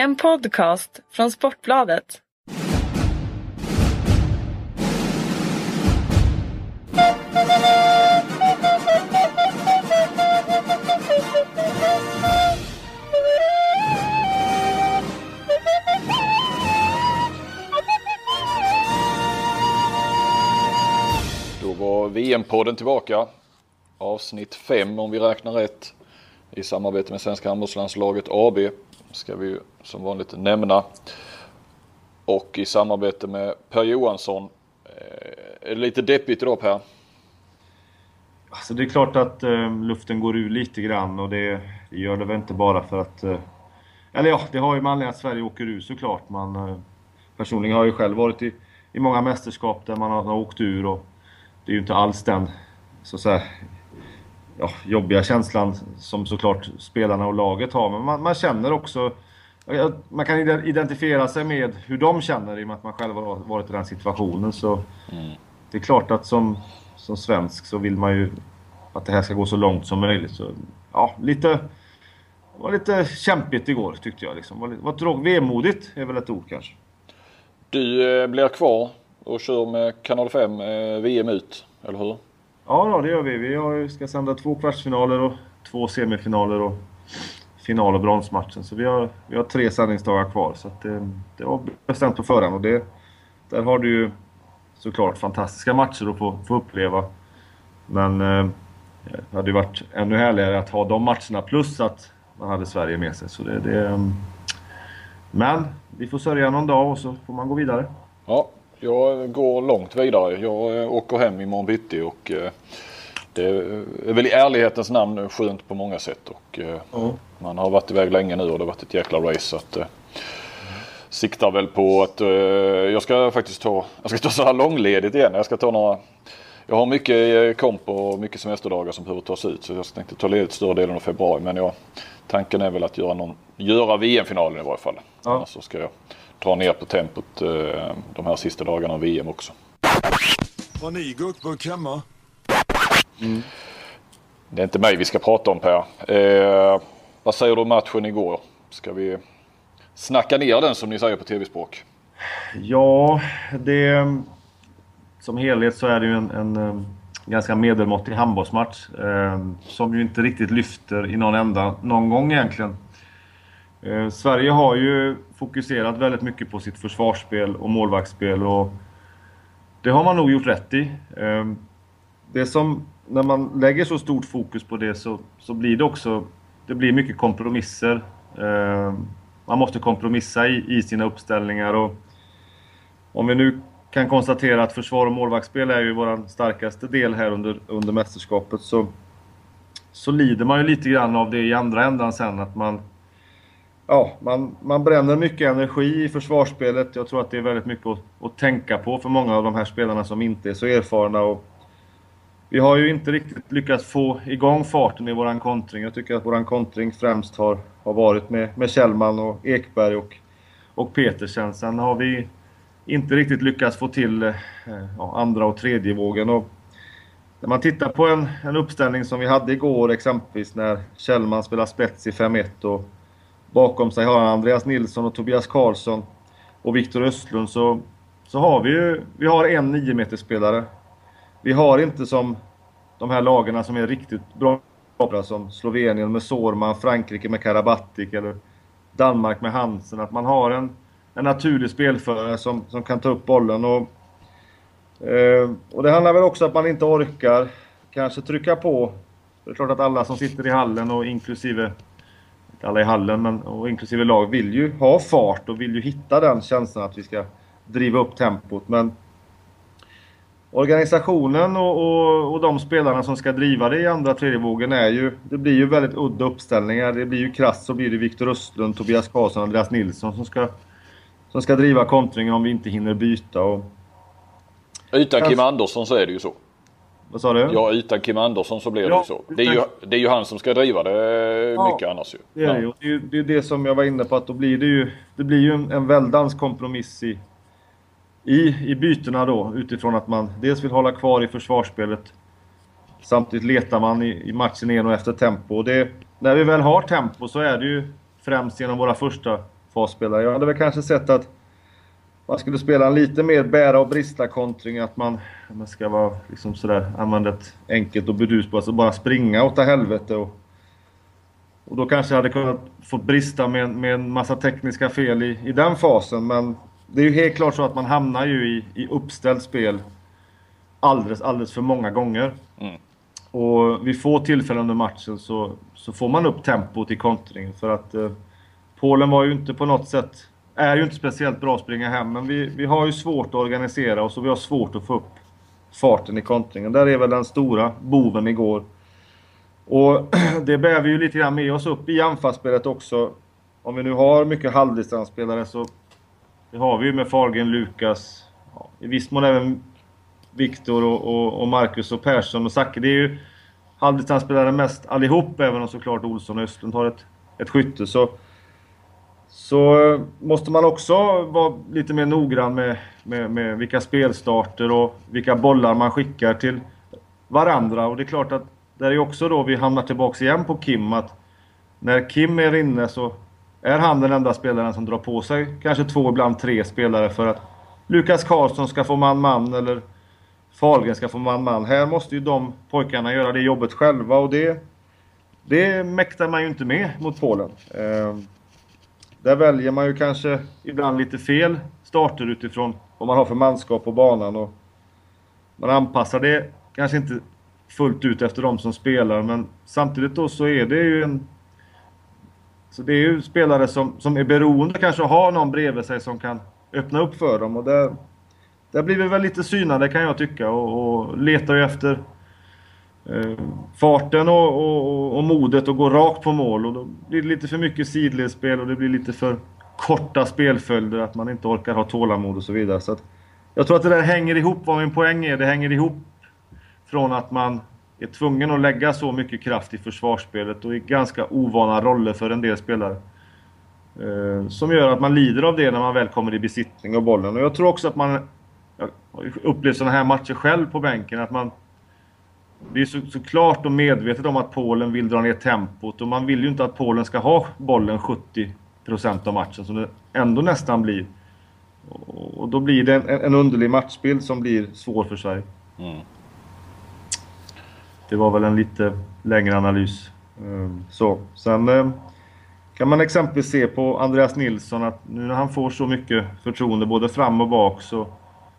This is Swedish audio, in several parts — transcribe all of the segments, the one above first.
En podcast från Sportbladet. Då var VM-podden tillbaka. Avsnitt 5 om vi räknar rätt. I samarbete med Svenska handbollslandslaget AB. Ska vi ju som vanligt nämna. Och i samarbete med Per Johansson. Eh, är det lite deppigt idag Per? Alltså det är klart att eh, luften går ur lite grann och det, det gör det väl inte bara för att... Eh, eller ja, det har ju med anledning att Sverige åker ur såklart. Man, eh, personligen har jag ju själv varit i, i många mästerskap där man har, har åkt ur och det är ju inte alls den så att säga, ja, jobbiga känslan som såklart spelarna och laget har. Men man, man känner också... Man kan ide- identifiera sig med hur de känner i och med att man själv har varit i den situationen. Så det är klart att som, som svensk så vill man ju att det här ska gå så långt som möjligt. Så, ja, lite... Det var lite kämpigt igår tyckte jag. Liksom. Det var, var. Vemodigt är väl ett ord kanske. Du eh, blir kvar och kör med Kanal 5 eh, VM ut, eller hur? Ja, då, det gör vi. Vi ska sända två kvartsfinaler och två semifinaler och final och bronsmatchen. Så vi har, vi har tre sändningsdagar kvar. Så att det, det var bestämt på förhand. Och det, där har du ju såklart fantastiska matcher att få, få uppleva. Men eh, det hade ju varit ännu härligare att ha de matcherna plus att man hade Sverige med sig. Så det, det, eh, men vi får sörja någon dag och så får man gå vidare. Ja, jag går långt vidare. Jag eh, åker hem imorgon bitti och eh, det är väl i ärlighetens namn skönt på många sätt. Och, eh, Man har varit iväg länge nu och det har varit ett jäkla race. Så att, siktar väl på att jag ska faktiskt ta, jag ska ta så här långledigt igen. Jag ska ta några jag har mycket komp och mycket semesterdagar som behöver tas ut så jag tänkte ta ledigt större delen av februari. Men jag, tanken är väl att göra, någon, göra VM-finalen i varje fall. Ja. Annars så ska jag dra ner på tempot eh, de här sista dagarna av VM också. Har ni gurkburk hemma? Det är inte mig vi ska prata om Per. Eh, vad säger du om matchen igår? Ska vi snacka ner den som ni säger på tv-språk? Ja, det... Som helhet så är det ju en, en, eh, ganska medelmåttig handbollsmatch. Eh, som ju inte riktigt lyfter i någon ända någon gång egentligen. Eh, Sverige har ju fokuserat väldigt mycket på sitt försvarsspel och målvaktsspel och det har man nog gjort rätt i. Eh, det som, när man lägger så stort fokus på det så, så blir det också, det blir mycket kompromisser. Eh, man måste kompromissa i, i sina uppställningar och om vi nu kan konstatera att försvar och målvaktsspel är ju vår starkaste del här under, under mästerskapet så, så lider man ju lite grann av det i andra ändan sen att man Ja, man, man bränner mycket energi i försvarsspelet. Jag tror att det är väldigt mycket att, att tänka på för många av de här spelarna som inte är så erfarna. Och vi har ju inte riktigt lyckats få igång farten i våran kontring. Jag tycker att våran kontring främst har, har varit med, med Kjellman och Ekberg och, och Petersen. Sen har vi inte riktigt lyckats få till eh, ja, andra och tredje vågen. Och när man tittar på en, en uppställning som vi hade igår exempelvis när Kjellman spelar spets i 5-1 och bakom sig har han Andreas Nilsson och Tobias Karlsson och Viktor Östlund så, så har vi ju vi har en 9 spelare. Vi har inte som de här lagarna som är riktigt bra som Slovenien med Sorman, Frankrike med Karabatic eller Danmark med Hansen. Att man har en, en naturlig spelförare som, som kan ta upp bollen. Och, eh, och det handlar väl också om att man inte orkar kanske trycka på. Det är klart att alla som sitter i hallen och inklusive alla i hallen, men och inklusive lag vill ju ha fart och vill ju hitta den känslan att vi ska driva upp tempot. Men organisationen och, och, och de spelarna som ska driva det i andra tredje vågen är ju... Det blir ju väldigt udda uppställningar. Det blir ju krasst så blir det Viktor Östlund, Tobias Karlsson och Andreas Nilsson som ska, som ska driva kontringen om vi inte hinner byta. Och, Utan Kim Andersson så är det ju så. Vad sa du? Ja, utan Kim Andersson så blir det Ja, ju så. Det är ju, det är ju han som ska driva det Ja. mycket annars ju. Det är det ju. Det är ju det, är det som jag var inne på att då blir det ju, det blir ju en, en väldans kompromiss i, i, i bytena då utifrån att man dels vill hålla kvar i försvarsspelet samtidigt letar man i, i matchen igen och efter tempo. Och det, när vi väl har tempo så är det ju främst genom våra första fasspelare. Jag hade väl kanske sett att man skulle spela en lite mer bära och brista kontring. Att man, man ska vara liksom sådär, använda ett enkelt och burdust alltså bara springa åt helvete. Och, och då kanske jag hade kunnat få brista med, med en massa tekniska fel i, i den fasen. Men det är ju helt klart så att man hamnar ju i, i uppställt spel alldeles, alldeles för många gånger. Mm. Och vid få tillfällen under matchen så, så får man upp tempot i kontringen. För att eh, Polen var ju inte på något sätt... Är ju inte speciellt bra att springa hem, men vi, vi har ju svårt att organisera oss och vi har svårt att få upp farten i kontringen. Där är väl den stora boven igår. Och det bär vi ju lite grann med oss upp i anfallsspelet också. Om vi nu har mycket halvdistansspelare så det har vi ju med Fahlgren, Lukas, ja, i viss mån även Viktor och, och, och, Marcus och Persson och Zacke. Det är ju halvdistansspelare mest allihop, även om såklart Olsson och Östlund har ett, ett skytte. Så, så måste man också vara lite mer noggrann med, med, med vilka spelstarter och vilka bollar man skickar till varandra. Och det är klart att där är också då vi hamnar tillbaks igen på Kim. att När Kim är inne så är han den enda spelaren som drar på sig kanske två, ibland tre spelare för att Lukas Karlsson ska få man-man eller Fahlgren ska få man-man. Här måste ju de pojkarna göra det jobbet själva och det, det mäktar man ju inte med mot Polen. Ehm. Där väljer man ju kanske ibland lite fel starter utifrån vad man har för manskap på banan. Och man anpassar det kanske inte fullt ut efter de som spelar men samtidigt då så är det ju en... Så det är ju spelare som, som är beroende kanske att ha någon bredvid sig som kan öppna upp för dem och där där blir vi väl lite synade kan jag tycka och, och letar ju efter Eh, farten och, och, och, modet att gå rakt på mål. Och då blir det lite för mycket sidledsspel och det blir lite för korta spelföljder, att man inte orkar ha tålamod och så vidare. Så att, jag tror att det där hänger ihop, vad min poäng är. Det hänger ihop från att man är tvungen att lägga så mycket kraft i försvarsspelet och i ganska ovana roller för en del spelare. Eh, som gör att man lider av det när man väl kommer i besittning av bollen. Och jag tror också att man jag har upplevt sådana här matcher själv på bänken. att man det är så, så klart och medvetet om att Polen vill dra ner tempot och man vill ju inte att Polen ska ha bollen 70% av matchen som det ändå nästan blir. Och, då blir det en, en underlig matchbild som blir svår för Sverige. Mm. Det var väl en lite längre analys. Ehm, så. Sen ehm, kan man exempelvis se på Andreas Nilsson att nu när han får så mycket förtroende både fram och bak så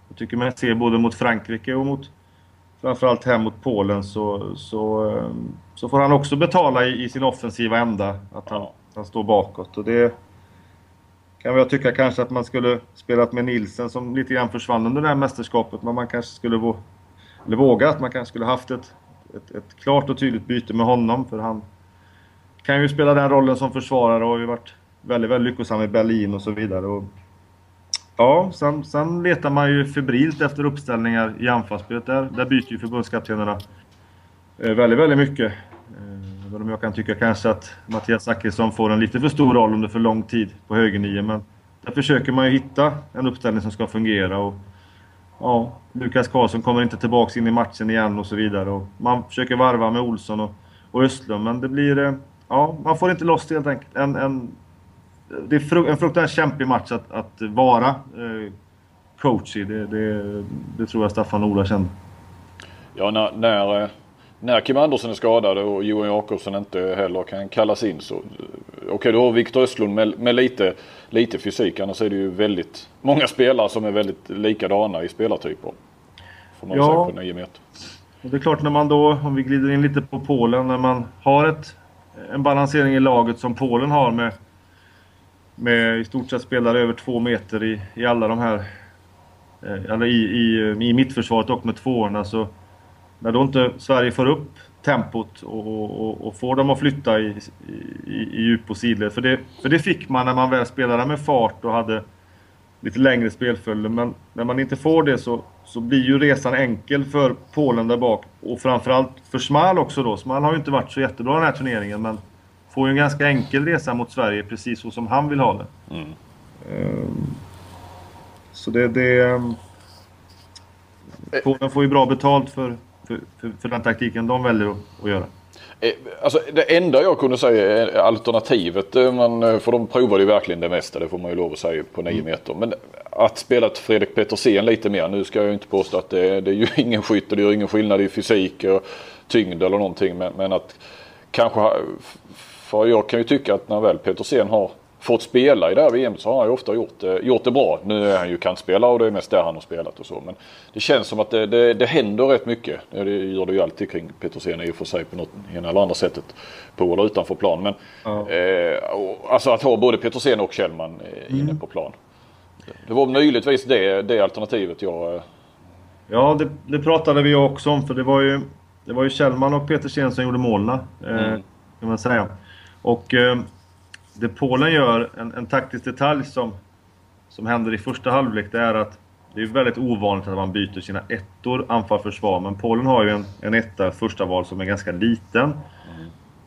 jag tycker man ser både mot Frankrike och mot framförallt hem mot Polen så, så, ehm, så får han också betala i, i sin offensiva ända. Att han, ja. han står bakåt. Och det kan jag tycka kanske att man skulle spelat med Nilsen som lite grann försvann under det här mästerskapet. Men man kanske skulle vå, eller våga att man kanske skulle haft ett, ett, ett, klart och tydligt byte med honom. För han kan ju spela den rollen som försvarare och har ju varit väldigt, väldigt lyckosam i Berlin och så vidare. Och Ja, sen, sen letar man ju febrilt efter uppställningar i anfallsspelet. Där, där byter ju förbundskaptenerna eh, väldigt, väldigt mycket. Eh, Även om jag kan tycka kanske att Mattias Zachrisson får en lite för stor roll under för lång tid på högernio. Men där försöker man ju hitta en uppställning som ska fungera. Och, ja, Lukas Karlsson kommer inte tillbaka in i matchen igen och så vidare. Och man försöker varva med Olsson och, och Östlund, men det blir... Eh, ja, man får inte loss helt enkelt en, en det är en fruktansvärt kämpig match att, att vara eh, coach i. Det, det, det, tror jag Staffan Ola kände. Ja, när, när, när Kim Andersson är skadad och Johan Jakobsson inte heller kan kallas in så... Okej, okay, då har Viktor Östlund med, med, lite, lite fysik. Annars är det ju väldigt många spelare som är väldigt likadana i spelartyper. Får man ja. säga på 9 meter. Och det är klart när man då, om vi glider in lite på Polen, när man har ett, en balansering i laget som Polen har med med i stort sett spelare över två meter i, i alla de här... Eh, eller i, i, i mittförsvaret och med tvåorna så... När då inte Sverige får upp tempot och, och, och får dem att flytta i, i, i djup och sidled. För det, för det fick man när man väl spelade med fart och hade lite längre spelföljder. Men när man inte får det så, så blir ju resan enkel för Polen där bak. Och framförallt för Smal också då. Smal har ju inte varit så jättebra den här turneringen men får ju en ganska enkel resa mot Sverige precis så som han vill ha det. Mm. Um, så det... det um, Polen får ju bra betalt för, för, för, för, den taktiken de väljer att, att göra. Eh, alltså, det enda jag kunde säga är alternativet. eh, Man, eh, för de provade ju verkligen det mesta, det får man ju lov att säga på 9 meter. Men att spela till Fredrik Petersen lite mer. Nu ska jag ju inte påstå att det, det är ju ingen skytt och det gör ingen skillnad i fysik och tyngd eller någonting. Men, men att kanske, för jag kan ju tycka att när väl Petersen har fått spela i det här VM så har han ju ofta gjort, det- gjort det bra. Nu är han ju kantspelare och det är mest där han har spelat och så. Men det känns som att det, det, det händer rätt mycket. Det gör det ju alltid kring Petersen i och för sig på något ena eller andra sättet. På eller utanför plan. Men eh, och, alltså att ha både Petersen och Kjellman eh, inne på plan. Det var möjligtvis det, det alternativet jag... eh, Ja, det, det pratade vi också om för det var ju, det var ju Kjellman och Petersen som gjorde målen. Eh, Mm. kan man säga. Och eh, det Polen gör, en, en taktisk detalj som, som händer i första halvlek, det är att det är väldigt ovanligt att man byter sina ettor, anfall, försvar. Men Polen har ju en, en etta, första val, som är ganska liten.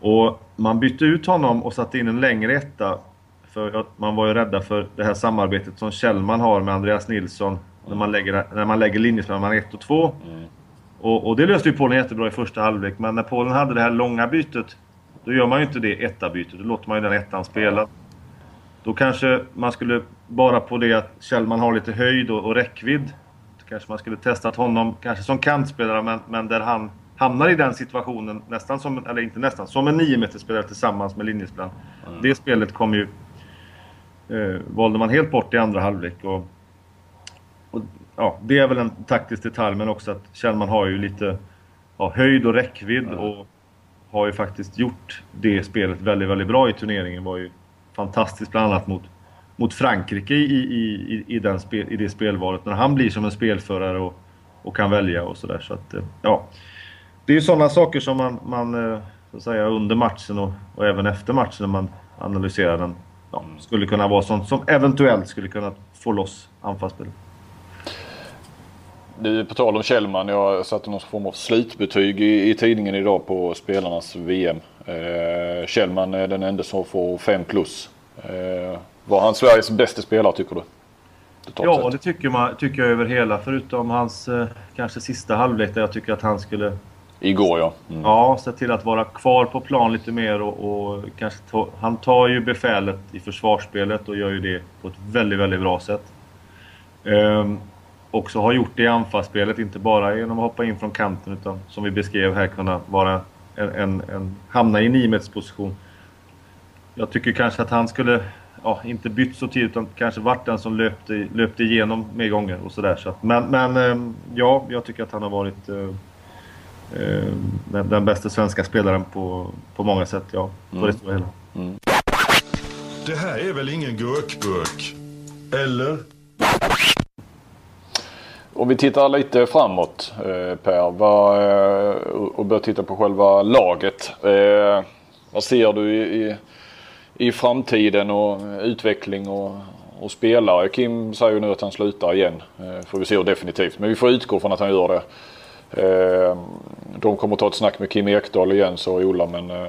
Och man bytte ut honom och satte in en längre etta. För att man var ju rädda för det här samarbetet som Kjellman har med Andreas Nilsson. När man lägger, när man lägger linjespel mellan 1 och 2. Och, och det löste ju Polen jättebra i första halvlek. Men när Polen hade det här långa bytet. Då gör man ju inte det etta-bytet. Då låter man ju den ettan spela. Då kanske man skulle, bara på det att Kjellman har lite höjd och, och räckvidd. Så kanske man skulle testat honom, kanske som kantspelare, men, men där han hamnar i den situationen, nästan som, eller inte nästan, som en 9 spelare tillsammans med linjespelaren. Det spelet kom ju... Eh, valde man helt bort i andra halvlek. Och, och, ja, det är väl en taktisk detalj, men också att Kjellman har ju lite ja, höjd och räckvidd och har ju faktiskt gjort det spelet väldigt, väldigt bra i turneringen. Var ju fantastiskt bland annat mot, mot Frankrike i, i, i, den spel, i det spelvalet. När han blir som en spelförare och, och kan välja och sådär. Så att, eh, ja. Det är ju sådana saker som man, man eh, så att säga, under matchen och, och även efter matchen när man analyserar den. Ja, skulle kunna vara sånt som eventuellt skulle kunna få loss anfallsspelet. Du, på tal om Kjellman, jag satte någon form av slutbetyg i, i tidningen idag på spelarnas VM. Eh, Kjellman är den enda som får 5 plus. Eh, var han Sveriges bästa spelare tycker du? Ja, sett. det tycker, man, tycker jag över hela. Förutom hans eh, kanske sista halvlek där jag tycker att han skulle Igår ja. Mm. ja, se till att vara kvar på plan lite mer och, och kanske ta, Han tar ju befälet i försvarsspelet och gör ju det på ett väldigt, väldigt bra sätt. Ehm, också har gjort det i anfallsspelet, inte bara genom att hoppa in från kanten utan som vi beskrev här kunna vara en, en, en hamna i 9 position. Jag tycker kanske att han skulle, ja, inte bytt så tidigt utan kanske varit den som löpte, löpte igenom mer gånger och sådär. Så att, men men ehm, ja, jag tycker att han har varit eh, eh, den, den bästa svenska spelaren på, på många sätt, ja. På det stora hela. Det här är väl ingen gurkburk? Eller? Om vi tittar lite framåt eh, Per vad, eh, och börjar titta på själva laget. Eh, vad ser du i, i, i framtiden och utveckling och, och spelare? Kim säger ju nu att han slutar igen. Får vi se definitivt. Men vi får utgå från att han gör det. De kommer ta ett snack med Kim Ekdahl igen sa Ola men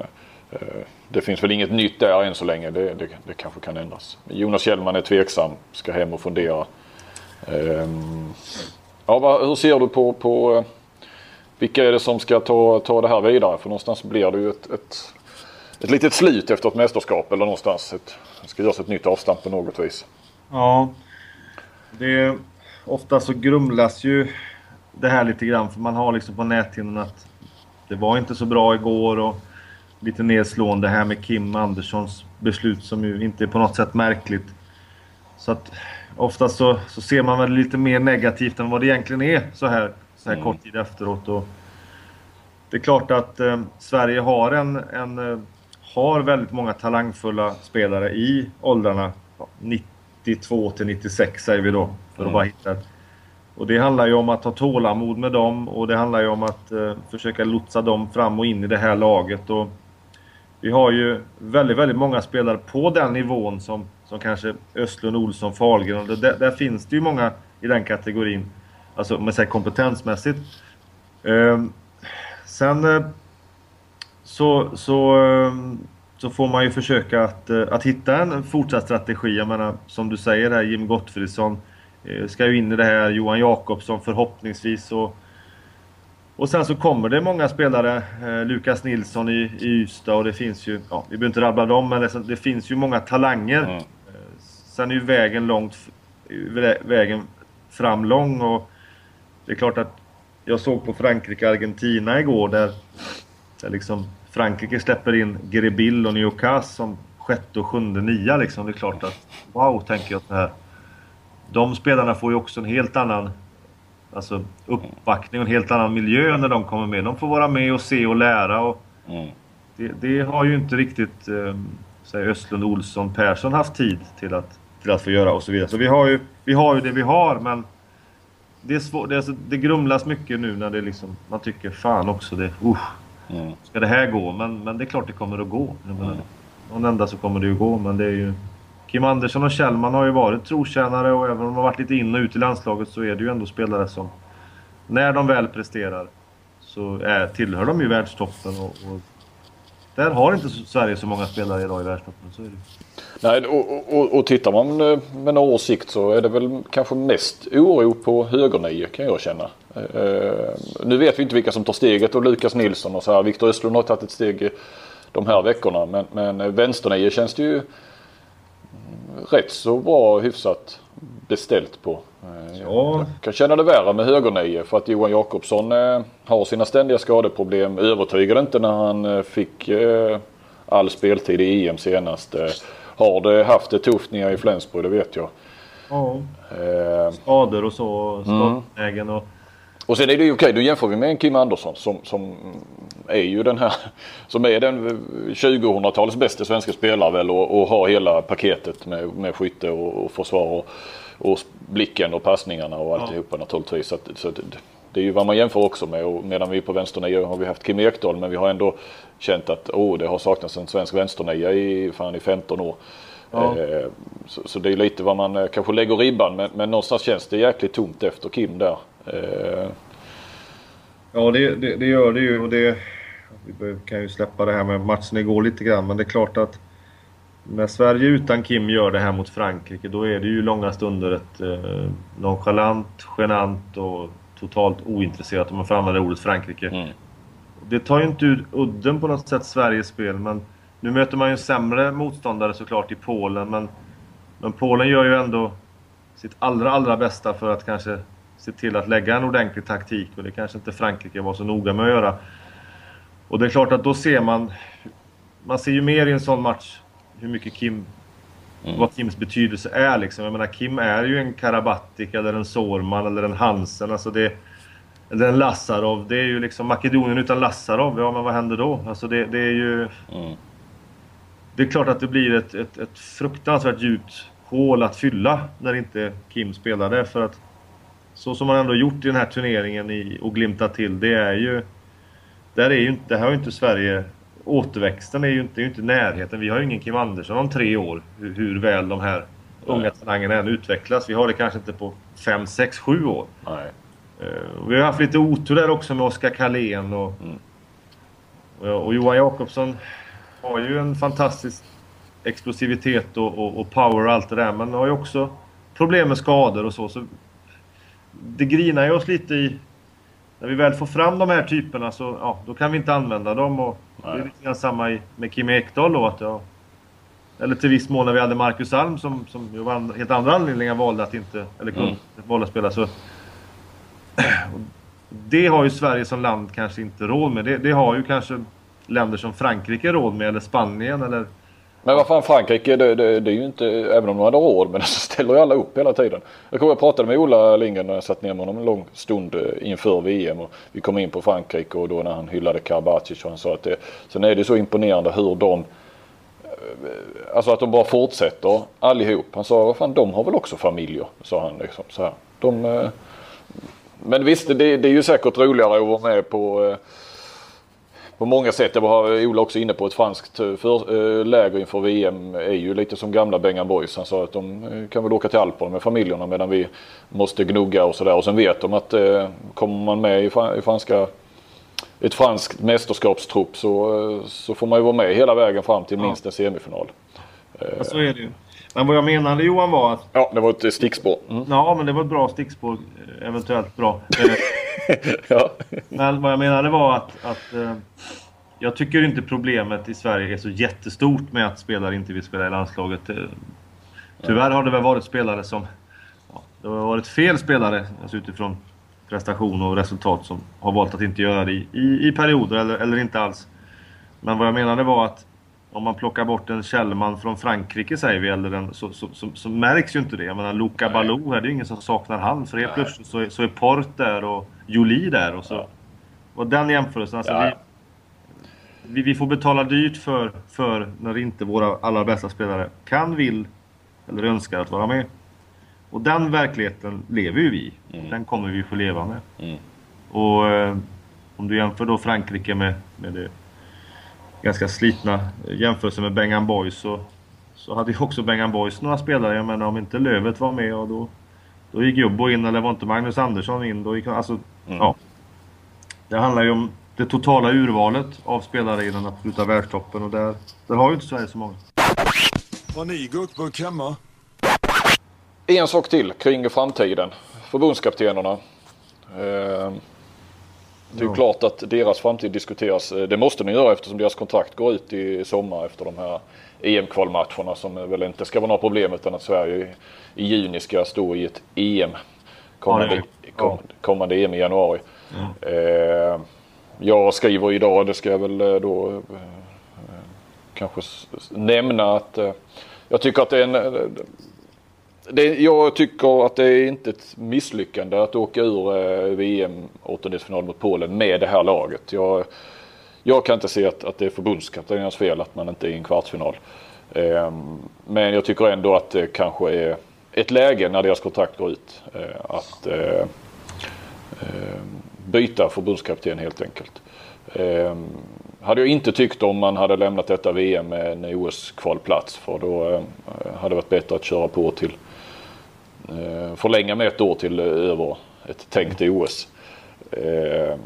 det finns väl inget nytt där än så länge. Det, det, det kanske kan ändras. Jonas Kjellman är tveksam. Ska hem och fundera. Ehm, ja, vad, hur ser du på, på eh, vilka är det som ska ta, ta det här vidare? För någonstans blir det ju ett, ett, ett litet slut efter ett mästerskap eller någonstans. Ett, det ska göras ett nytt avstamp på något vis. Ja. Det, ofta så grumlas ju det här lite grann för man har liksom på näthinnan att det var inte så bra igår och lite nedslående här med Kim Anderssons beslut som ju inte är på något sätt märkligt. Så att ofta så, så ser man väl lite mer negativt än vad det egentligen är så här, så här kort tid efteråt. Och det är klart att eh, Sverige har en, en eh, har väldigt många talangfulla spelare i åldrarna ja, 92 till 96 säger vi då. För att bara hitta ett. Och det handlar ju om att ha tålamod med dem och det handlar ju om att eh, försöka lotsa dem fram och in i det här laget. Och vi har ju väldigt, väldigt många spelare på den nivån som, som kanske Östlund, Olsson, Fahlgren. Och där, där finns det ju många i den kategorin. Alltså med sig kompetensmässigt. Ehm, sen eh, så, så, ehm, så får man ju försöka att, eh, att hitta en fortsatt strategi. Jag menar, som du säger här, Jim Gottfridsson eh, ska ju in i det här. Johan Jakobsson förhoppningsvis. Och Och sen så kommer det många spelare. Eh, Lukas Nilsson i, i Ystad och det finns ju... Ja, vi behöver inte rabbla dem men det, det finns ju många talanger. Mm. Sen är ju vägen långt... Vägen fram lång och... Det är klart att jag såg på Frankrike-Argentina igår där, där liksom Frankrike släpper in Grebill och Neocas som sjätte och sjunde nia liksom. Det är klart att wow, tänker jag så här. De spelarna får ju också en helt annan alltså, uppbackning och en helt annan miljö när de kommer med. De får vara med och se och lära. Och Mm. det, det har ju inte riktigt eh, Östlund, Olsson, Persson haft tid till att, till att få göra och så vidare. Så vi har ju, vi har ju det vi har men det, är svår, det, är det grumlas mycket nu när det liksom, man tycker fan också det, usch, Mm. ska det här gå? Men, men det är klart det kommer att gå. Jag menar, Någon enda så kommer det ju gå men det är ju... Kim Andersson och Kjellman har ju varit trotjänare och även om de har varit lite in och ut i landslaget så är det ju ändå spelare som... När de väl presterar så är, tillhör de ju världstoppen och, och där har inte Sverige så många spelare idag i världstoppen. Så är det. Nej, och, och, och tittar man eh, med några års sikt så är det väl kanske mest oro på högernio kan jag känna. Eh, eh, nu vet vi inte vilka som tar steget och Lukas Nilsson och så här. Viktor Östlund har tagit ett steg de här veckorna. Men, men eh, vänsternio känns det ju rätt så bra hyfsat beställt på. Ja. Jag kan känna det värre med högernio för att Johan Jakobsson eh, har sina ständiga skadeproblem. Övertygade inte när han eh, fick eh, all speltid i EM senast. Har det haft det tufft nere i Flensburg, det vet jag. Ja. Skador och så, skadelägen och... och sen är det ju okej, då jämför vi med en Kim Andersson som, som är ju den här, som är den 2000-talets bästa svenska spelare väl och, och har hela paketet med, med skytte och, och försvar och, och blicken och passningarna och alltihopa naturligtvis. Så, att, så att, det är ju vad man jämför också med och medan vi på vänsternio har vi haft Kim Ekdahl men vi har ändå känt att oh, det har saknats en svensk vänsternia i, fan, i 15 år. Ja. Eh, så, så det är lite vad man eh, kanske lägger ribban men, men någonstans känns det jäkligt tomt efter Kim där. Eh, Ja, det, det, det gör det ju. Och det, vi kan ju släppa det här med matchen igår lite grann, men det är klart att när Sverige utan Kim gör det här mot Frankrike, då är det ju långa stunder ett eh, nonchalant, genant och totalt ointresserat, om man får använda ordet Frankrike. Mm. Det tar ju inte ut udden på något sätt Sveriges spel, men nu möter man ju sämre motståndare såklart i Polen, men, men Polen gör ju ändå sitt allra, allra bästa för att kanske se till att lägga en ordentlig taktik och det kanske inte Frankrike var så noga med att göra. Och det är klart att då ser man... Man ser ju mer i en sån match hur mycket Kim... Vad Kims betydelse är liksom. Jag menar Kim är ju en Karabatic eller en Sorman eller en Hansen. Alltså det... Eller en Lassarov. Det är ju liksom Makedonien utan Lassarov. Ja men vad händer då? Alltså det, det är ju... Mm. Det är klart att det blir ett, ett, ett fruktansvärt djupt hål att fylla när inte Kim spelar där. För att så som man ändå gjort i den här turneringen i, och glimtat till, det är ju... Där är ju inte, det här har ju inte Sverige... Återväxten är ju inte, är ju inte i närheten. Vi har ju ingen Kim Andersson om tre år. Hur, hur väl de här unga talangerna än utvecklas. Vi har det kanske inte på fem, sex, sju år. nej. Och Vi har haft lite otur där också med Oskar Karlén och, och, och Johan Jakobsson har ju en fantastisk explosivitet och, och, och power och allt det där men har ju också problem med skador och så. så det grinar ju oss lite i... När vi väl får fram de här typerna så ja, då kan vi inte använda dem. Och det är lite grann samma med Kim Ekdahl då. Att, ja, eller till viss mån när vi hade Marcus Alm som, som av helt andra anledningar valde att inte... Eller kunde, Mm. valde att spela. Så, det har ju Sverige som land kanske inte råd med. Det, det har ju kanske länder som Frankrike råd med, eller Spanien eller... Men vad fan Frankrike det, det, det är ju inte, även om de hade råd men så ställer ju alla upp hela tiden. Jag kommer jag pratade med Ola Lindgren när jag satt ner med honom en lång stund eh, inför VM och vi kom in på Frankrike och då när han hyllade Karabatic och han sa att det, sen är det så imponerande hur de eh, Alltså att de bara fortsätter allihop. Han sa, vad fan de har väl också familjer, sa han liksom så här. De, eh, men visst, det, det är ju säkert roligare att vara med på eh, på många sätt. Det var Ola också inne på ett franskt eh, för, eh, läger inför VM är ju lite som gamla Bengan Boys. Han sa att de eh, kan väl åka till Alperna med familjerna medan vi måste gnugga och sådär. Och sen vet de att kommer man med i, fra- i franska ett franskt mästerskapstrupp så, så får man ju vara med hela vägen fram till minst en semifinal. Ja, så är det ju. Men vad jag menade Johan var att... Ja, det var ett stickspår. Mm. Ja, men det var ett bra stickspår. Eventuellt bra. Ja. Men vad jag menade var att, att eh, jag tycker inte problemet i Sverige är så jättestort med att spelare inte vill spela i landslaget. Eh, tyvärr har det väl varit spelare som... Ja, det har varit fel spelare alltså utifrån prestation och resultat som har valt att inte göra det i, i, i perioder eller, eller inte alls. Men vad jag menade var att om man plockar bort en Kjellman från Frankrike säger vi, eller en, så, så, så, så märks ju inte det. Jag menar Luca Balou här, det är ju ingen som saknar han. För helt plötsligt så är, så är Port där och Jolie där. Och, så, Ja. och den jämförelsen, alltså Ja. vi, vi, vi får betala dyrt för, för när inte våra allra bästa spelare kan, vill eller önskar att vara med. Och den verkligheten lever ju vi i. Den kommer vi få leva med. Mm. Och eh, om du jämför då Frankrike med, med det ganska slitna jämförelse med Bengan Boys så, så hade ju också Bengan Boys några spelare. Jag menar om inte Lövet var med och då, då gick Jobbo in eller var inte Magnus Andersson in. Då gick, alltså, ja. Det handlar ju om det totala urvalet av spelare i den absoluta världstoppen och där, där har ju inte Sverige så många. Har ni gurkburk hemma? En sak till kring framtiden. Förbundskaptenerna. Eh, Det är ju klart att deras framtid diskuteras. Eh, Det måste ni göra eftersom deras kontrakt går ut i sommar efter de här EM-kvalmatcherna som väl inte ska vara några problem utan att Sverige i juni ska stå i ett EM. Kommande, kom, kommande EM i januari. Eh, jag skriver idag, det ska jag väl eh, då eh, kanske nämna att eh, jag tycker att det är en eh, det, jag tycker att det är inte ett misslyckande att åka ur eh, VM åttondelsfinal mot Polen med det här laget. Jag, jag kan inte se att, att det är förbundskaptenens fel att man inte är i en kvartsfinal. Eh, men jag tycker ändå att det kanske är ett läge när deras kontrakt går ut eh, att eh, eh byta förbundskapten helt enkelt. Ehm, hade jag inte tyckt om man hade lämnat detta VM med en OS-kvalplats för då eh, hade det varit bättre att köra på till förlänga med ett år till eh, över ett tänkt OS. Eh,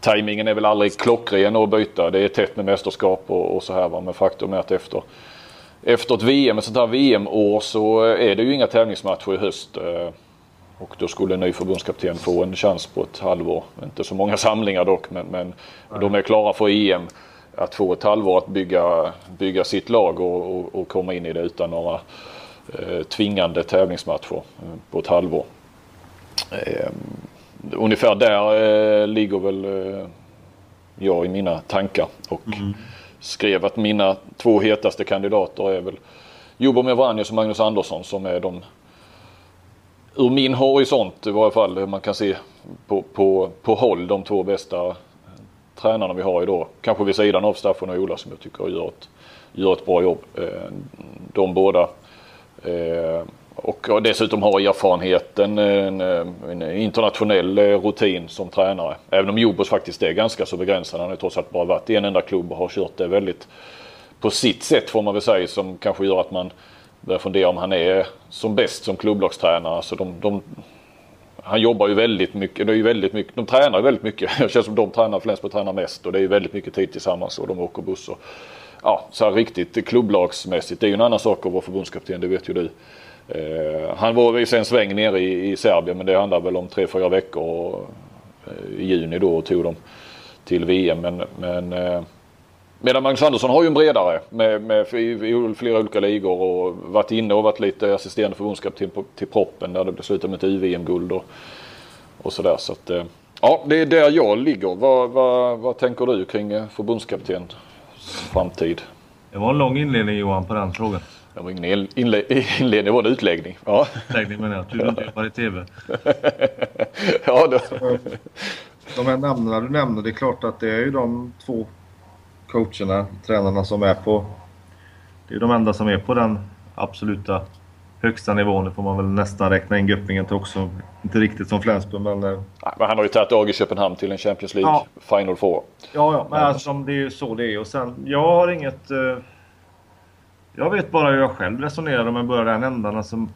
Timingen är väl aldrig klockren att byta. Det är tätt med mästerskap och, och så här va. Men faktum är att efter, efter ett VM, ett sånt här VM-år så är det ju inga tävlingsmatcher i höst. Eh, och då skulle en ny förbundskapten få en chans på ett halvår. Inte så många samlingar dock men, men de är klara för EM. Att få ett halvår att bygga, bygga sitt lag och, och, och komma in i det utan några eh, tvingande tävlingsmatcher eh, på ett halvår. Eh, ungefär där eh, ligger väl eh, jag i mina tankar och skrev att mina två hetaste kandidater är väl Jobomir Vranjes och Magnus Andersson som är de ur min horisont i varje fall man kan se på, på, på håll de två bästa tränarna vi har idag. Kanske vid sidan av Staffan och Ola som jag tycker gör ett, gör ett bra jobb. Eh, De båda. Eh, och, Och dessutom har erfarenheten, en, en internationell eh, rutin som tränare. Även om Jobos faktiskt är ganska så begränsad. Han har ju trots allt bara varit i en enda klubb och har kört det väldigt på sitt sätt får man väl säga som kanske gör att man börjar fundera om han är som bäst som klubblagstränare. Så de, de, han jobbar ju väldigt mycket. Det är ju väldigt mycket. De tränar ju väldigt mycket. Det känns som de tränar, Flensburg tränar mest och det är ju väldigt mycket tid tillsammans och de åker buss. Och, ja, så här riktigt klubblagsmässigt. Det är ju en annan sak att vara förbundskapten, det vet ju du. Eh, han var i en sväng nere i, i Serbien men det handlar väl om tre, fyra veckor och, eh, i juni då och tog dem till VM. Men, men eh, Medan Magnus Andersson har ju en bredare med, med i, i flera olika ligor och varit inne och varit lite assisterande förbundskapten till, till proppen där det slutade med ett UVM-guld och, och sådär. Så att, eh, ja, det är där jag ligger. Vad, vad, vad tänker du kring eh, förbundskapten? Framtid? Det var en lång inledning Johan på den frågan. Det var ingen inle- inle- inledning, det var en utläggning. Ja, Läggning menar jag. Tur du inte jobbar i TV. ja då. De här namnen du nämner, det är klart att det är ju de två coacherna, tränarna som är på... Det är ju de enda som är på den absoluta högsta nivån. Det får man väl nästan räkna in Göppingen till också. Inte riktigt som Flensburg men... eh, Nej, Men han har ju tagit AG Köpenhamn till en Champions League Ja. Final Four. Ja, ja, men alltså, det är ju så det är. Och sen, jag har inget... Eh, jag vet bara hur jag själv resonerar om jag börjar den ändan. Alltså,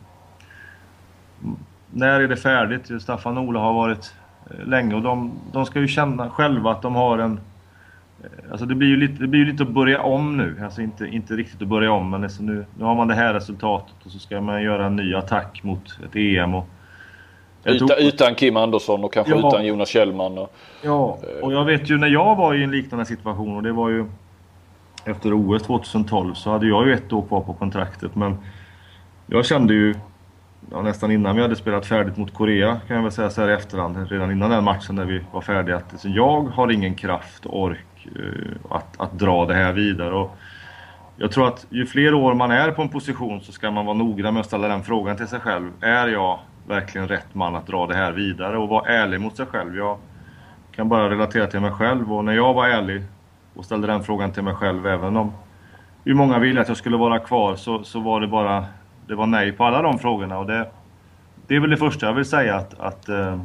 när är det färdigt? Staffan och Ola har varit eh, länge och de, de ska ju känna själva att de har en... eh, Alltså det blir ju lite, det blir ju lite att börja om nu. Alltså inte, inte riktigt att börja om men alltså nu, nu har man det här resultatet och så ska man göra en ny attack mot ett EM. Och Utan, tror- utan Kim Andersson och kanske Ja. utan Jonas Kjellman. Och, Ja, och jag vet ju när jag var i en liknande situation och det var ju efter OS 2012 så hade jag ju ett år kvar på kontraktet men jag kände ju ja, nästan innan vi hade spelat färdigt mot Korea kan jag väl säga så här i efterhand, redan innan den matchen när vi var färdiga att alltså, jag har ingen kraft och ork Eh, att, att dra det här vidare. Och jag tror att ju fler år man är på en position så ska man vara noggrann med att ställa den frågan till sig själv. Är jag verkligen rätt man att dra det här vidare? Och vara ärlig mot sig själv. Jag kan bara relatera till mig själv och när jag var ärlig och ställde den frågan till mig själv även om hur många ville att jag skulle vara kvar så, så var det bara det var nej på alla de frågorna och det, det är väl det första jag vill säga att, att eh,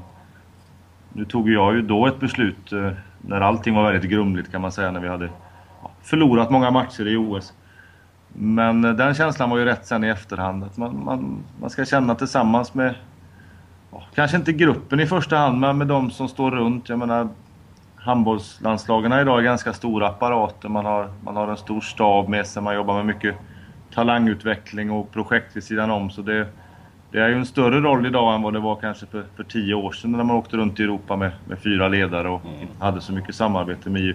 nu tog jag ju då ett beslut eh, när allting var väldigt grumligt kan man säga när vi hade förlorat många matcher i OS. Men eh, den känslan var ju rätt sen i efterhand att man, man, man ska känna tillsammans med ja, kanske inte gruppen i första hand men med de som står runt. Jag menar handbollslandslagen idag är ganska stora apparater. Man har, man har en stor stab med sig. Man jobbar med mycket talangutveckling och projekt vid sidan om. Så det, det är ju en större roll idag än vad det var kanske för, för tio år sedan när man åkte runt i Europa med, med fyra ledare och inte hade så mycket samarbete med EU.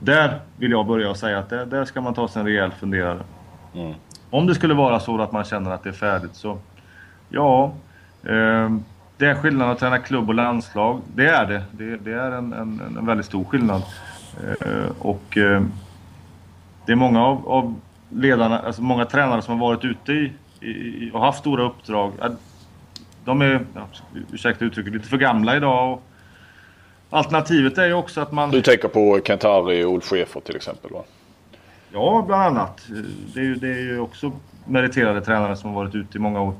Där vill jag börja och säga att där, där ska man ta sig en rejäl funderare. Mm. Om det skulle vara så att man känner att det är färdigt så... Ja... Eh, det är skillnad att träna klubb och landslag. Det är det. Det, det är en, en, en väldigt stor skillnad. Eh, och eh, det är många av, av ledarna, alltså många tränare som har varit ute i, i, och haft stora uppdrag. De är, ja, ursäkta uttrycket, lite för gamla idag. Och alternativet är ju också att man... du tänker på Kent-Harry och Ulf Schäfer till exempel va? Ja, bland annat. Det är, ju, det är ju också meriterade tränare som har varit ute i många år.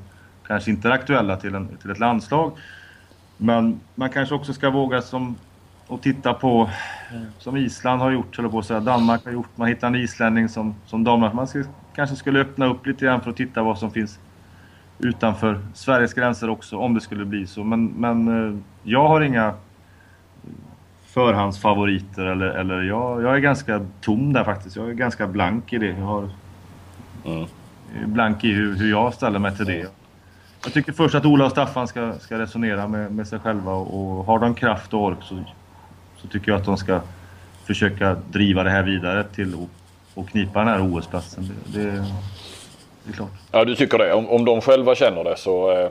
Kanske inte är aktuella till, en, till ett landslag. Men man kanske också ska våga som, och titta på, som Island har gjort, eller på att säga, Danmark har gjort. Man hittar en islänning som, som damlag. Man ska, kanske skulle öppna upp lite grann för att titta vad som finns utanför Sveriges gränser också, om det skulle bli så. Men, men eh, jag har inga förhandsfavoriter eller, eller jag, jag är ganska tom där faktiskt. Jag är ganska blank i det. Jag har Mm. blank i hur, hur jag ställer mig till det. Jag tycker först att Ola och Staffan ska, ska resonera med, med sig själva och, och har de kraft och ork så, så tycker jag att de ska försöka driva det här vidare till och knipa den här OS-platsen. Det, det, det är klart. Ja du tycker det. Om, om de själva känner det så, eh,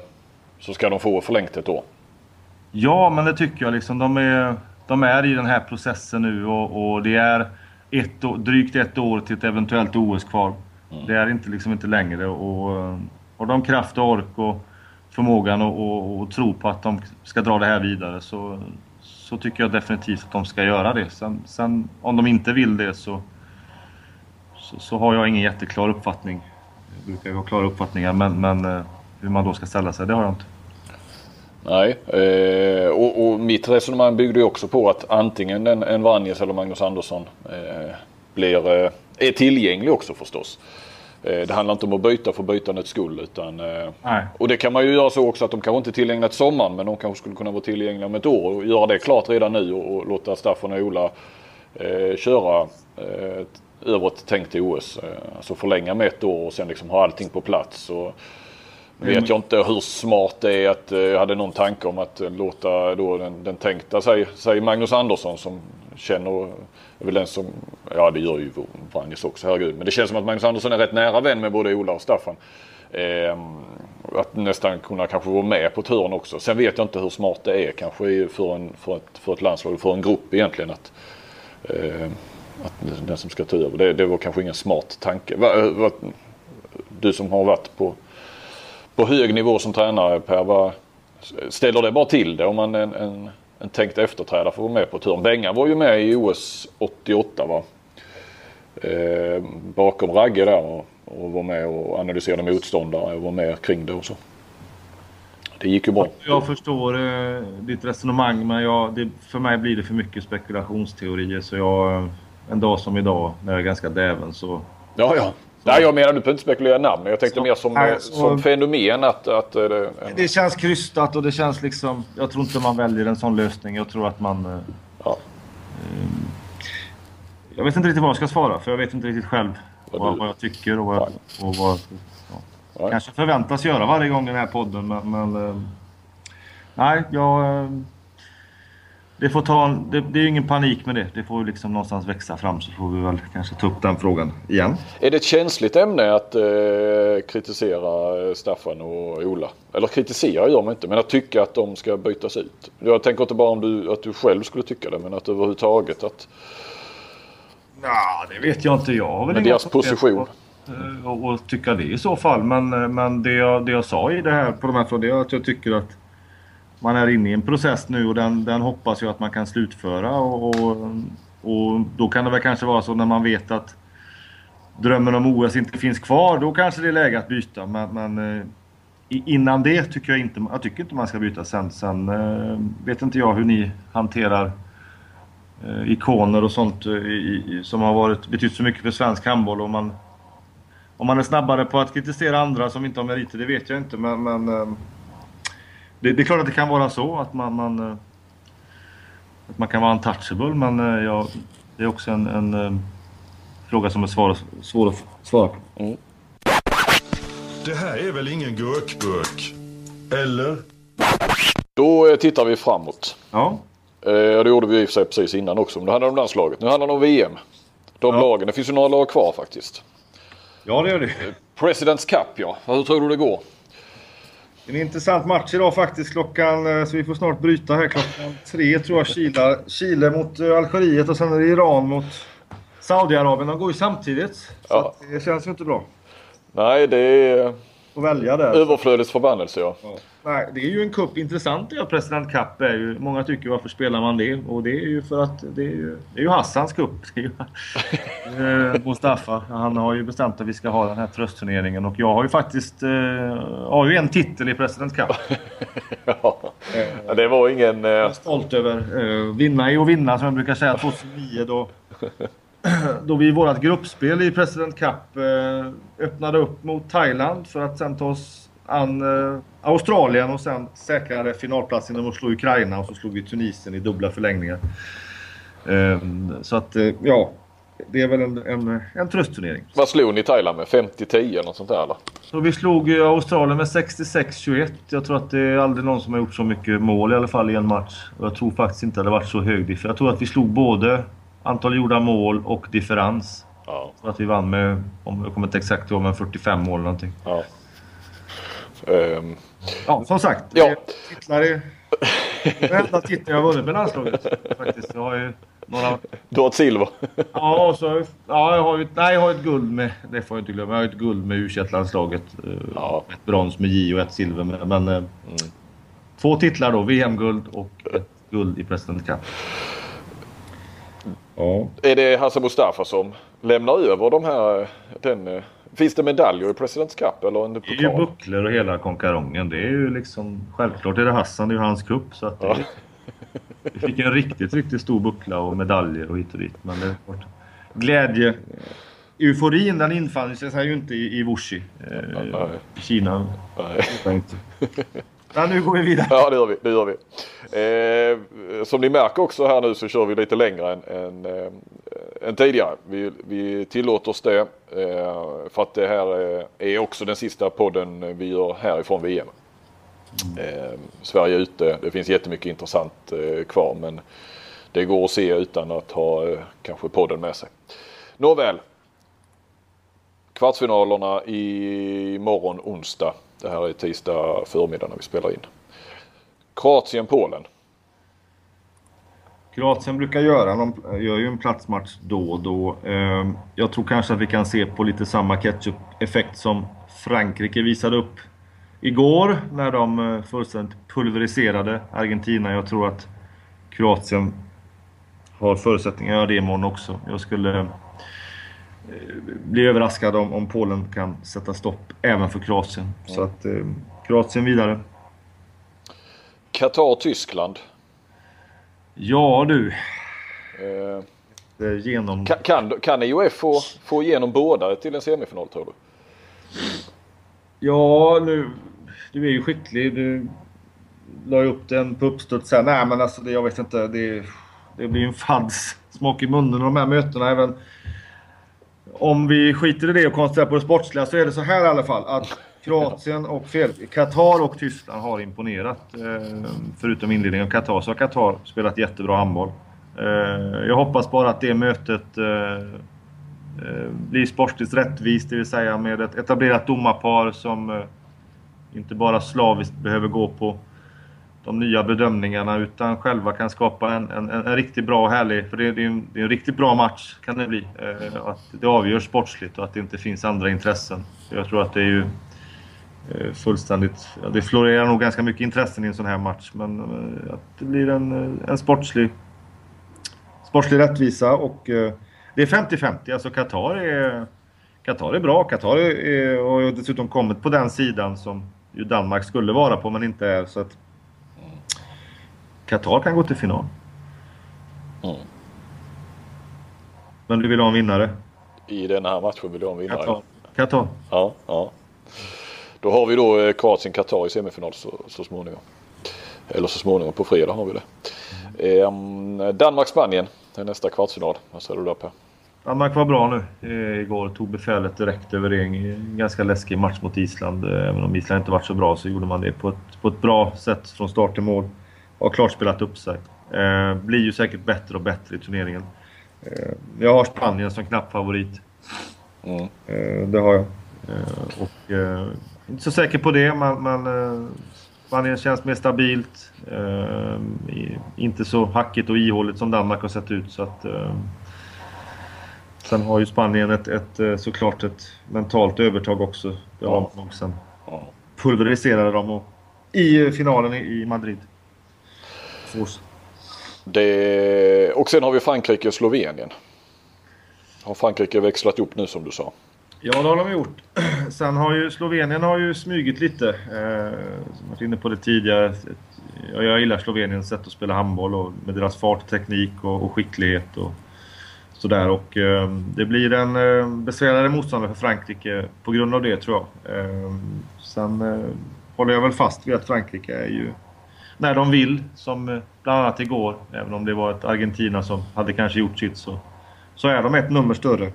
så ska de få förlängt ett år. Ja, men det tycker jag. Liksom, de, är, de är i den här processen nu och, och det är ett, drygt ett år till ett eventuellt OS kvar. Det är inte, liksom inte längre. Och, har de kraft och ork och förmågan och, och, och tro på att de ska dra det här vidare så, så tycker jag definitivt att de ska göra det. Sen, sen om de inte vill det så, så, så har jag ingen jätteklar uppfattning. Jag brukar ju ha klara uppfattningar men, men eh, hur man då ska ställa sig, det har jag inte. Nej, eh, och, och mitt resonemang byggde ju också på att antingen en, en Vranjes eller Magnus Andersson eh, blir, eh, är tillgänglig också förstås. Eh, det handlar inte om att byta för bytandets skull. Utan, eh, Nej. och det kan man ju göra så också att de kanske inte är tillgängliga till sommaren men de kanske skulle kunna vara tillgängliga om ett år och göra det klart redan nu och, och låta Staffan och Ola köra över ett tänkt OS. Eh, alltså förlänga med ett år och sen liksom ha allting på plats. Och, vet jag inte hur smart det är att eh, jag hade någon tanke om att eh, låta då den, den tänkta, säg, säg Magnus Andersson som känner, är väl den som, ja det gör ju Vranjes också, herregud. Men det känns som att Magnus Andersson är rätt nära vän med både Ola och Staffan. Ehm, att nästan kunna kanske vara med på hörn också. Sen vet jag inte hur smart det är kanske för, en, för, ett, för ett landslag, för en grupp egentligen. Att, eh, att den som ska ta över. Det, det var kanske ingen smart tanke. Va, eh, va, du som har varit på på hög nivå som tränare Per, va, ställer det bara till det om man en, en, en tänkt efterträdare får vara med på ett hörn? Bengan var ju med i OS 88 va? Eh, bakom Ragge där och, och var med och analyserade motståndare och var med kring det och så. Det gick ju bra. Jag förstår eh, ditt resonemang men jag, det, för mig blir det för mycket spekulationsteorier så jag eh, En dag som idag när jag är ganska däven så... Ja, ja. Nej, jag menar du behöver inte spekulera namn. Jag tänkte Så- mer som, nej, eh, så- som fenomen att, att eh, det, en, Det känns krystat och det känns liksom... Jag tror inte man väljer en sån lösning. Jag tror att man... eh, ja, Jag vet inte riktigt vad jag ska svara för jag vet inte riktigt själv Vad vad, du- vad jag tycker och vad jag, och vad, ja. Kanske förväntas göra varje gång i den här podden men... men eh, nej, jag... eh, Det får ta en, det, det är ju ingen panik med det. Det får ju liksom någonstans växa fram så får vi väl kanske ta upp den frågan igen. Är det ett känsligt ämne att eh, kritisera eh, Staffan och Ola? Eller kritisera gör man inte, men att tycka att de ska bytas ut. Jag tänker inte bara om du, att du själv skulle tycka det, men att överhuvudtaget att Ja, det vet jag inte. Jag har väl inga deras position. att- Och, och tycka det i så fall. Men, eh, men det, jag, det jag sa i det här på de här frågorna det är att jag tycker att man är inne i en process nu och den, den hoppas jag att man kan slutföra. Och, och, och då kan det väl kanske vara så när man vet att drömmen om OS inte finns kvar. Då kanske det är läge att byta. Men, men eh, innan det tycker jag inte, jag tycker inte man ska byta. Sen, sen eh, vet inte jag hur ni hanterar eh, ikoner och sånt i, i, som har varit, betytt så mycket för svensk handboll. Och man, om man är snabbare på att kritisera andra som inte har meriter, det vet jag inte. Men, men det, det är klart att det kan vara så att man, man, eh, att man kan vara untouchable. Men eh, ja, det är också en, en eh, fråga som är svår, svår att svara på. Det här är väl ingen gurkburk? Eller? Då tittar vi framåt. Ja, Eh, det gjorde vi i och för sig precis innan också, men det handlar om landslaget. Nu handlar det om VM. De Ja. lagen, det finns ju några lag kvar faktiskt. ja det gör det. Presidents Cup ja, hur tror du det går? En intressant match idag faktiskt klockan, eh, så vi får snart bryta här klockan tre tror jag. Chile, Chile mot eh, Algeriet och sen är det Iran mot Saudiarabien. De går ju samtidigt. Så Ja. att det känns ju inte bra. Nej, det är Att välja där. överflödets förbannelse ja. Ja. Nej, det är ju en cup. Intressant det President Cup är ju. Många tycker varför spelar man det? Och det är ju för att det är ju, det är ju Hassans cup. Ju, eh, Mustafa. Han har ju bestämt att vi ska ha den här tröstturneringen och jag har ju faktiskt eh, har ju en titel i President Cup. ja. Det var ingen... Jag är Eh, stolt över. Eh, vinna är att vinna som jag brukar säga 2009 då. Då vi i vårt gruppspel i President Cup eh, öppnade upp mot Thailand för att sen ta oss an eh, Australien och sen säkrade finalplatsen genom att slå Ukraina och så slog vi Tunisien i dubbla förlängningar. Eh, så att eh, ja, det är väl en, en, en tröstturnering. vad slog ni Thailand med? 50-10 eller något sånt där eller? Så vi slog eh, Australien med 66-21. Jag tror att det är aldrig någon som har gjort så mycket mål i alla fall i en match. Och jag tror faktiskt inte att det varit så hög differens. Jag tror att vi slog både antal gjorda mål och differens. Ja. Så att vi vann med, om jag kommer inte exakt ihåg, men 45 mål eller någonting. ja. Ehm, Ja, som sagt. Ja. Titlar är... Det är den enda titeln jag vunnit med landslaget. Faktiskt. Jag har ju några... du har ett silver. Ja, och så ja, jag har ju... Nej, jag har ett guld med... Det får jag inte glömma. Jag har ett guld med u landslaget eh, Ja. Ett brons med J och ett silver med... Men... eh, Två titlar då. VM-guld och ett guld i President Cup. Ja. Är det Hasse Mustafa som lämnar över de här... Den, eh, finns det medaljer i Presidents Cup eller en Det är ju pokal? bucklor och hela konkarongen. Det är ju liksom... Självklart är det Hassan, det är ju hans cup. Så att det, Ja. Vi fick en riktigt, riktigt stor buckla och medaljer och hit och dit. Men det är klart. Glädje... Euforin den infann sig ju inte i, i Wuxi. Eh, nej. I Kina. Nej. Men nu går vi vidare. Ja, det gör vi. Det gör vi. Eh, som ni märker också här nu så kör vi lite längre än, än, eh, än tidigare. Vi, vi tillåter oss det eh, för att det här eh, är också den sista podden vi gör härifrån VM. Eh, Sverige är ute. Det finns jättemycket intressant eh, kvar men det går att se utan att ha eh, kanske podden med sig. Nåväl. Kvartsfinalerna i morgon onsdag. Det här är tisdag förmiddag när vi spelar in. Kroatien-Polen. Kroatien brukar göra, de gör ju en platsmatch då och då. Eh, Jag tror kanske att vi kan se på lite samma ketchup-effekt som Frankrike visade upp igår när de eh, fullständigt pulveriserade Argentina. Jag tror att Kroatien har förutsättningar att göra det imorgon också. Jag skulle eh, bli överraskad om, om Polen kan sätta stopp även för Kroatien. Så att eh, Kroatien vidare. Qatar-Tyskland. Ja du, Eh, det är genom... kan, kan, kan IOF få, få igenom båda till en semifinal tror du? Ja, nu... Du är ju skicklig. Du la ju upp den på uppstuds här. Nej, men alltså det, jag vet inte. Det, det blir en fads smak i munnen de här mötena. Även om vi skiter i det och koncentrerar på det sportsliga så är det så här i alla fall att Kroatien och fel. Qatar och Tyskland har imponerat. Eh, förutom inledningen av Qatar så har Qatar spelat jättebra handboll. Eh, jag hoppas bara att det mötet eh, blir sportsligt rättvist, det vill säga med ett etablerat domarpar som inte bara slaviskt behöver gå på de nya bedömningarna utan själva kan skapa en, en, en riktigt bra och härlig, för det är, det är, en, det är en riktigt bra match kan det bli. Eh, att det avgörs sportsligt och att det inte finns andra intressen. Jag tror att det är ju fullständigt... Ja, det florerar nog ganska mycket intressen i en sån här match men eh, att det blir en, en sportslig, sportslig rättvisa och eh, det är 50-50. Alltså Qatar är, Qatar är bra. Qatar är, är, har dessutom kommit på den sidan som ju Danmark skulle vara på men inte är. Så att Qatar kan gå till final. Mm. Men du vill ha en vinnare? I den här matchen vill du ha en vinnare? Qatar. Qatar. Ja, ja. Då har vi då eh, Kroatien-Qatar i semifinal så, så småningom. Eller så småningom på fredag har vi det. Eh, Danmark-Spanien är nästa kvartsfinal. Vad säger du där Per? Danmark var bra nu eh, igår. Tog befälet direkt över en ganska läskig match mot Island. Eh, även om Island inte varit så bra så gjorde man det på ett, på ett bra sätt från start till mål har klart spelat upp sig. Eh, blir ju säkert bättre och bättre i turneringen. Eh, jag har Spanien som knapp favorit. Mm. Eh, det har jag. Och inte så säker på det, men eh, Spanien känns mer stabilt. I, inte så hackigt och ihåligt som Danmark har sett ut. Så att, sen har ju Spanien ett, ett, såklart ett mentalt övertag också. Det har ja. de sen pulveriserade dem och, i finalen i Madrid. Det, och sen har vi Frankrike och Slovenien. Har Frankrike växlat upp nu som du sa? Ja, det har de gjort. Sen har ju Slovenien har ju smugit lite. Eh, som varit inne på det tidigare. Jag gillar Sloveniens sätt att spela handboll och med deras fart, teknik och, och skicklighet och sådär. Och eh, det blir en eh, besvärligare motståndare för Frankrike på grund av det tror jag. Eh, sen eh, håller jag väl fast vid att Frankrike är ju när de vill. Som eh, bland annat igår, även om det var ett Argentina som hade kanske gjort sitt så, så är de ett nummer större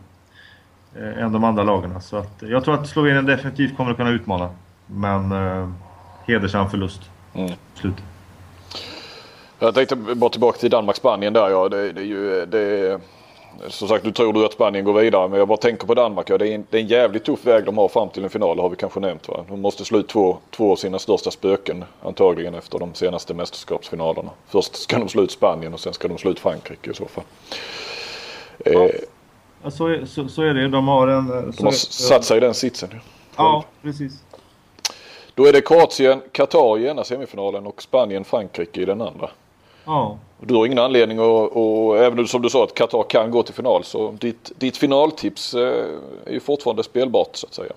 än de andra lagen. Så att, jag tror att Slovenien definitivt kommer att kunna utmana. Men eh, hedersam förlust. Mm. Slut. Jag tänkte bara tillbaka till Danmark-Spanien där. Ja. Det, det är ju, det, som sagt, du tror du att Spanien går vidare men jag bara tänker på Danmark. Ja, det, är en, det är en jävligt tuff väg de har fram till en final har vi kanske nämnt. Va? De måste slå ut två, två av sina största spöken antagligen efter de senaste mästerskapsfinalerna. Först ska de slå ut Spanien och sen ska de slå ut Frankrike i så fall. Ja. Eh, så, så, så, är det. De har en... De har satt sig i den sitsen. Ja, precis. Då är det Kroatien, Qatar i ena semifinalen och Spanien, Frankrike i den andra. Ja. Du har ingen anledning att, och även som du sa att Qatar kan gå till final så ditt, ditt finaltips eh, är ju fortfarande spelbart så att säga.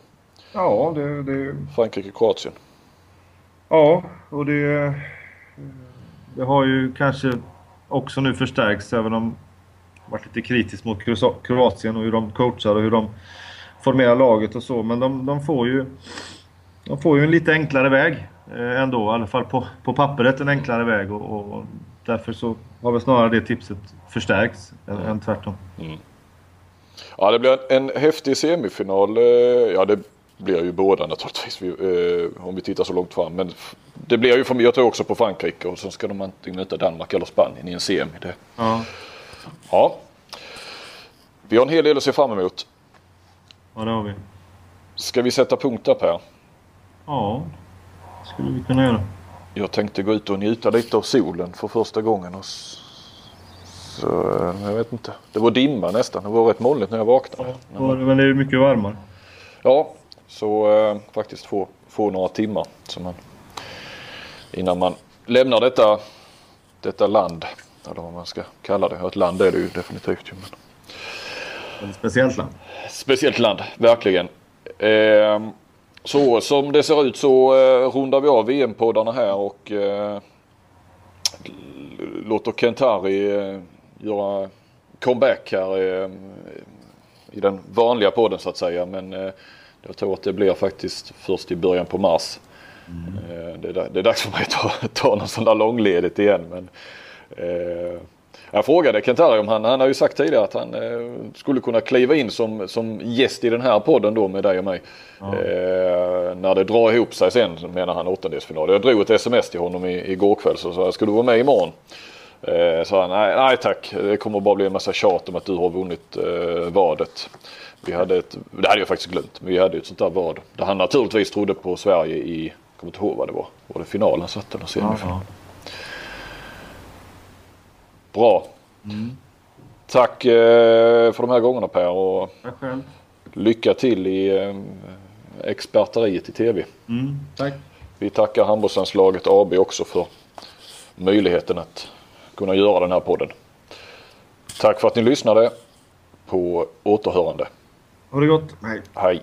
Ja, det... det... Frankrike-Kroatien. Ja, och det, det har ju kanske också nu förstärkts även om varit lite kritisk mot Kroatien och hur de coachar och hur de formerar laget och så. Men de, de får ju de får ju en lite enklare väg eh, ändå, i alla fall på, på pappret en enklare väg. Och, och därför så har väl snarare det tipset förstärkts än, än tvärtom. Mm. Ja, det blir en häftig semifinal. Eh, ja, det blir ju båda naturligtvis eh, om vi tittar så långt fram. Men det blir ju, för jag tror också på Frankrike och så ska de antingen möta Danmark eller Spanien i en semi. Det. Ja. Ja. Vi har en hel del att se fram emot. Ja, det har vi. Ska vi sätta punkt där Per? Ja, det skulle vi kunna göra. Jag tänkte gå ut och njuta lite av solen för första gången. Och så, jag vet inte. Det var dimma nästan. Det var rätt molnigt när jag vaknade. Ja, men det är mycket varmare. Ja, så äh, faktiskt få, få några timmar så man, innan man lämnar detta, detta land. Eller vad man ska kalla det. Ett land är det ju definitivt. Men... Ett speciellt land. Speciellt land, verkligen. Eh, så som det ser ut så eh, rundar vi av VM-poddarna här och eh, låter Kentari eh, göra comeback här eh, i den vanliga podden så att säga. Men eh, jag tror att det blir faktiskt först i början på mars. Mm. Eh, det, är, det är dags för mig att ta, ta någon sån där långledigt igen. Men, Jag frågade Kent-Harry om han, han har ju sagt tidigare att han eh, skulle kunna kliva in som, som gäst i den här podden då med dig och mig. Ja. Eh, när det drar ihop sig sen menar han åttondelsfinal. Jag drog ett sms till honom i, igår kväll så sa jag ska du vara med imorgon? Eh, sa han nej, nej tack det kommer bara bli en massa tjat om att du har vunnit eh, vadet. Vi hade ett, det hade jag faktiskt glömt, men vi hade ett sånt där vad där han naturligtvis trodde på Sverige i, jag kommer inte ihåg vad det var. Var det finalen satt eller semifinalen? Ja, ja. Bra. Mm. Tack eh, för de här gångerna Per och lycka till i eh, experteriet i TV. Mm, tack. Vi tackar handbollslandslaget AB också för möjligheten att kunna göra den här podden. Tack för att ni lyssnade. På återhörande. Ha det gott. Hej. Hej.